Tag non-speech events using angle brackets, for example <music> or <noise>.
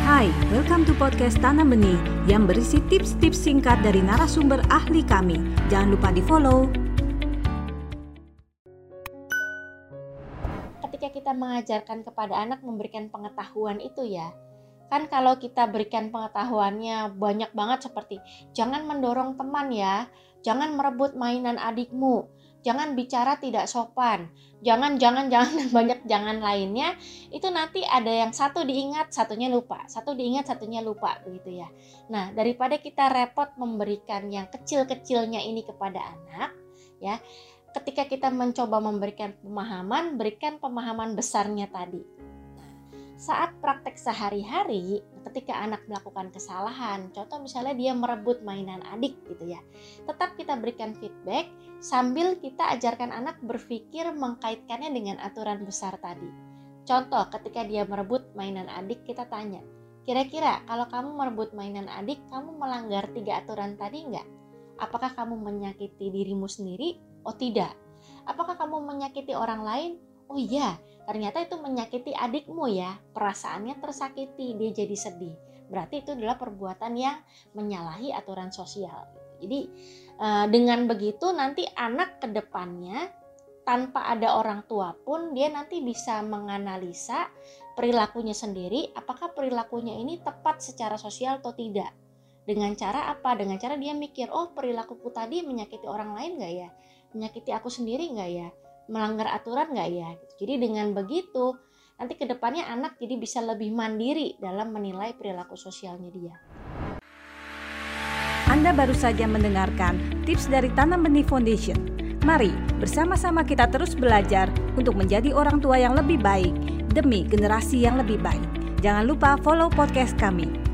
Hai, welcome to podcast Tanam Benih yang berisi tips-tips singkat dari narasumber ahli kami. Jangan lupa di-follow. Ketika kita mengajarkan kepada anak memberikan pengetahuan itu ya, kan kalau kita berikan pengetahuannya banyak banget seperti jangan mendorong teman ya, jangan merebut mainan adikmu, jangan bicara tidak sopan, jangan jangan jangan dan <laughs> banyak jangan lainnya. Itu nanti ada yang satu diingat satunya lupa, satu diingat satunya lupa begitu ya. Nah daripada kita repot memberikan yang kecil-kecilnya ini kepada anak ya, ketika kita mencoba memberikan pemahaman, berikan pemahaman besarnya tadi saat praktek sehari-hari ketika anak melakukan kesalahan contoh misalnya dia merebut mainan adik gitu ya tetap kita berikan feedback sambil kita ajarkan anak berpikir mengkaitkannya dengan aturan besar tadi. Contoh ketika dia merebut mainan adik kita tanya kira-kira kalau kamu merebut mainan adik kamu melanggar tiga aturan tadi enggak apakah kamu menyakiti dirimu sendiri? Oh tidak. Apakah kamu menyakiti orang lain? Oh iya ternyata itu menyakiti adikmu ya perasaannya tersakiti dia jadi sedih. Berarti itu adalah perbuatan yang menyalahi aturan sosial. Jadi eh, dengan begitu nanti anak ke depannya tanpa ada orang tua pun dia nanti bisa menganalisa perilakunya sendiri apakah perilakunya ini tepat secara sosial atau tidak. Dengan cara apa? Dengan cara dia mikir oh perilakuku tadi menyakiti orang lain nggak ya? Menyakiti aku sendiri nggak ya melanggar aturan nggak ya? Jadi dengan begitu nanti ke depannya anak jadi bisa lebih mandiri dalam menilai perilaku sosialnya dia. Anda baru saja mendengarkan tips dari Tanam Benih Foundation. Mari bersama-sama kita terus belajar untuk menjadi orang tua yang lebih baik demi generasi yang lebih baik. Jangan lupa follow podcast kami.